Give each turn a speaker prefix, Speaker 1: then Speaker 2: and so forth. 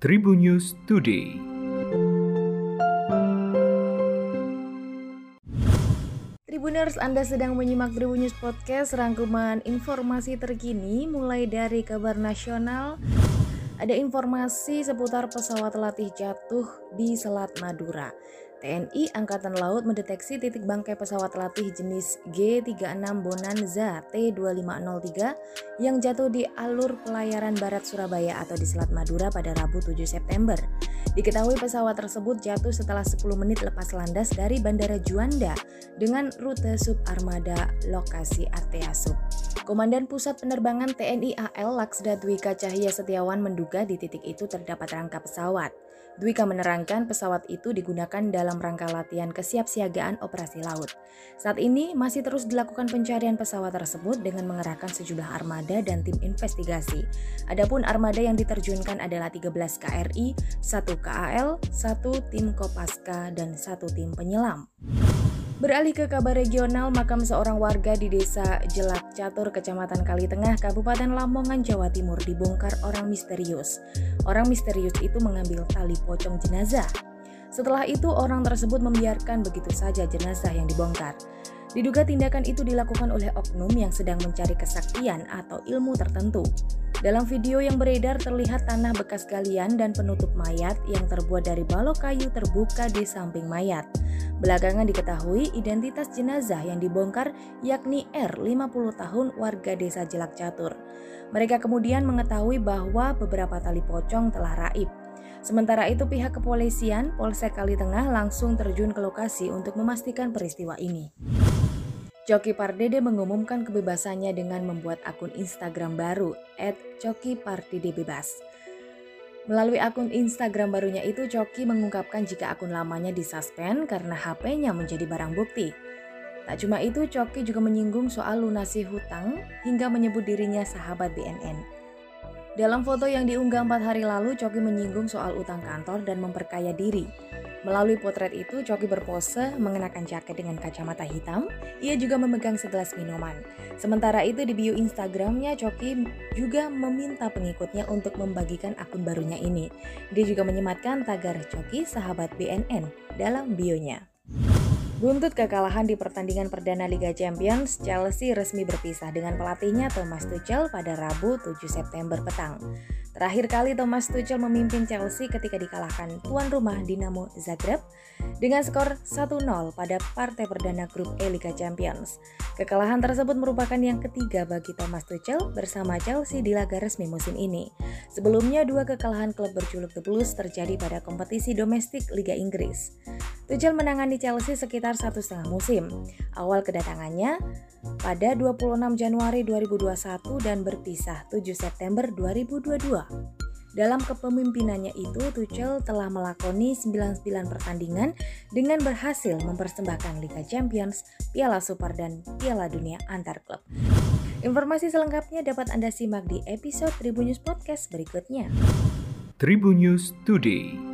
Speaker 1: Tribun News Today.
Speaker 2: Tribuners, Anda sedang menyimak Tribun News Podcast, rangkuman informasi terkini mulai dari kabar nasional, ada informasi seputar pesawat latih jatuh di Selat Madura. TNI Angkatan Laut mendeteksi titik bangkai pesawat latih jenis G-36 Bonanza T-2503 yang jatuh di alur pelayaran barat Surabaya atau di Selat Madura pada Rabu 7 September. Diketahui pesawat tersebut jatuh setelah 10 menit lepas landas dari Bandara Juanda dengan rute subarmada lokasi Artea Sub. Komandan Pusat Penerbangan TNI AL Laksda Dwika Cahya Setiawan menduga di titik itu terdapat rangka pesawat. Dwika menerangkan pesawat itu digunakan dalam rangka latihan kesiapsiagaan operasi laut. Saat ini masih terus dilakukan pencarian pesawat tersebut dengan mengerahkan sejumlah armada dan tim investigasi. Adapun armada yang diterjunkan adalah 13 KRI, 1 KAL, 1 tim Kopaska, dan 1 tim penyelam. Beralih ke kabar regional, makam seorang warga di desa Jelak Catur, Kecamatan Kalitengah, Kabupaten Lamongan, Jawa Timur dibongkar orang misterius. Orang misterius itu mengambil tali pocong jenazah. Setelah itu, orang tersebut membiarkan begitu saja jenazah yang dibongkar. Diduga tindakan itu dilakukan oleh oknum yang sedang mencari kesaktian atau ilmu tertentu. Dalam video yang beredar terlihat tanah bekas galian dan penutup mayat yang terbuat dari balok kayu terbuka di samping mayat. Belakangan diketahui identitas jenazah yang dibongkar yakni R 50 tahun warga desa Jelak Catur. Mereka kemudian mengetahui bahwa beberapa tali pocong telah raib. Sementara itu pihak kepolisian Polsek Kali Tengah langsung terjun ke lokasi untuk memastikan peristiwa ini. Coki Pardede mengumumkan kebebasannya dengan membuat akun Instagram baru @cokipardedebebas. Melalui akun Instagram barunya itu, Coki mengungkapkan jika akun lamanya disuspend karena HP-nya menjadi barang bukti. Tak cuma itu, Coki juga menyinggung soal lunasi hutang hingga menyebut dirinya sahabat BNN. Dalam foto yang diunggah empat hari lalu, Coki menyinggung soal utang kantor dan memperkaya diri. Melalui potret itu, Coki berpose mengenakan jaket dengan kacamata hitam. Ia juga memegang segelas minuman. Sementara itu di bio Instagramnya, Coki juga meminta pengikutnya untuk membagikan akun barunya ini. Dia juga menyematkan tagar Coki sahabat BNN dalam bionya. Buntut kekalahan di pertandingan perdana Liga Champions, Chelsea resmi berpisah dengan pelatihnya Thomas Tuchel pada Rabu 7 September petang. Terakhir kali Thomas Tuchel memimpin Chelsea ketika dikalahkan tuan rumah Dinamo Zagreb dengan skor 1-0 pada partai perdana grup E Liga Champions. Kekalahan tersebut merupakan yang ketiga bagi Thomas Tuchel bersama Chelsea di laga resmi musim ini. Sebelumnya dua kekalahan klub berjuluk The Blues terjadi pada kompetisi domestik Liga Inggris. Tuchel menangani Chelsea sekitar satu setengah musim. Awal kedatangannya pada 26 Januari 2021 dan berpisah 7 September 2022. Dalam kepemimpinannya itu, Tuchel telah melakoni 99 pertandingan dengan berhasil mempersembahkan Liga Champions, Piala Super, dan Piala Dunia antar klub. Informasi selengkapnya dapat Anda simak di episode Tribun News Podcast berikutnya.
Speaker 1: Tribun News Today.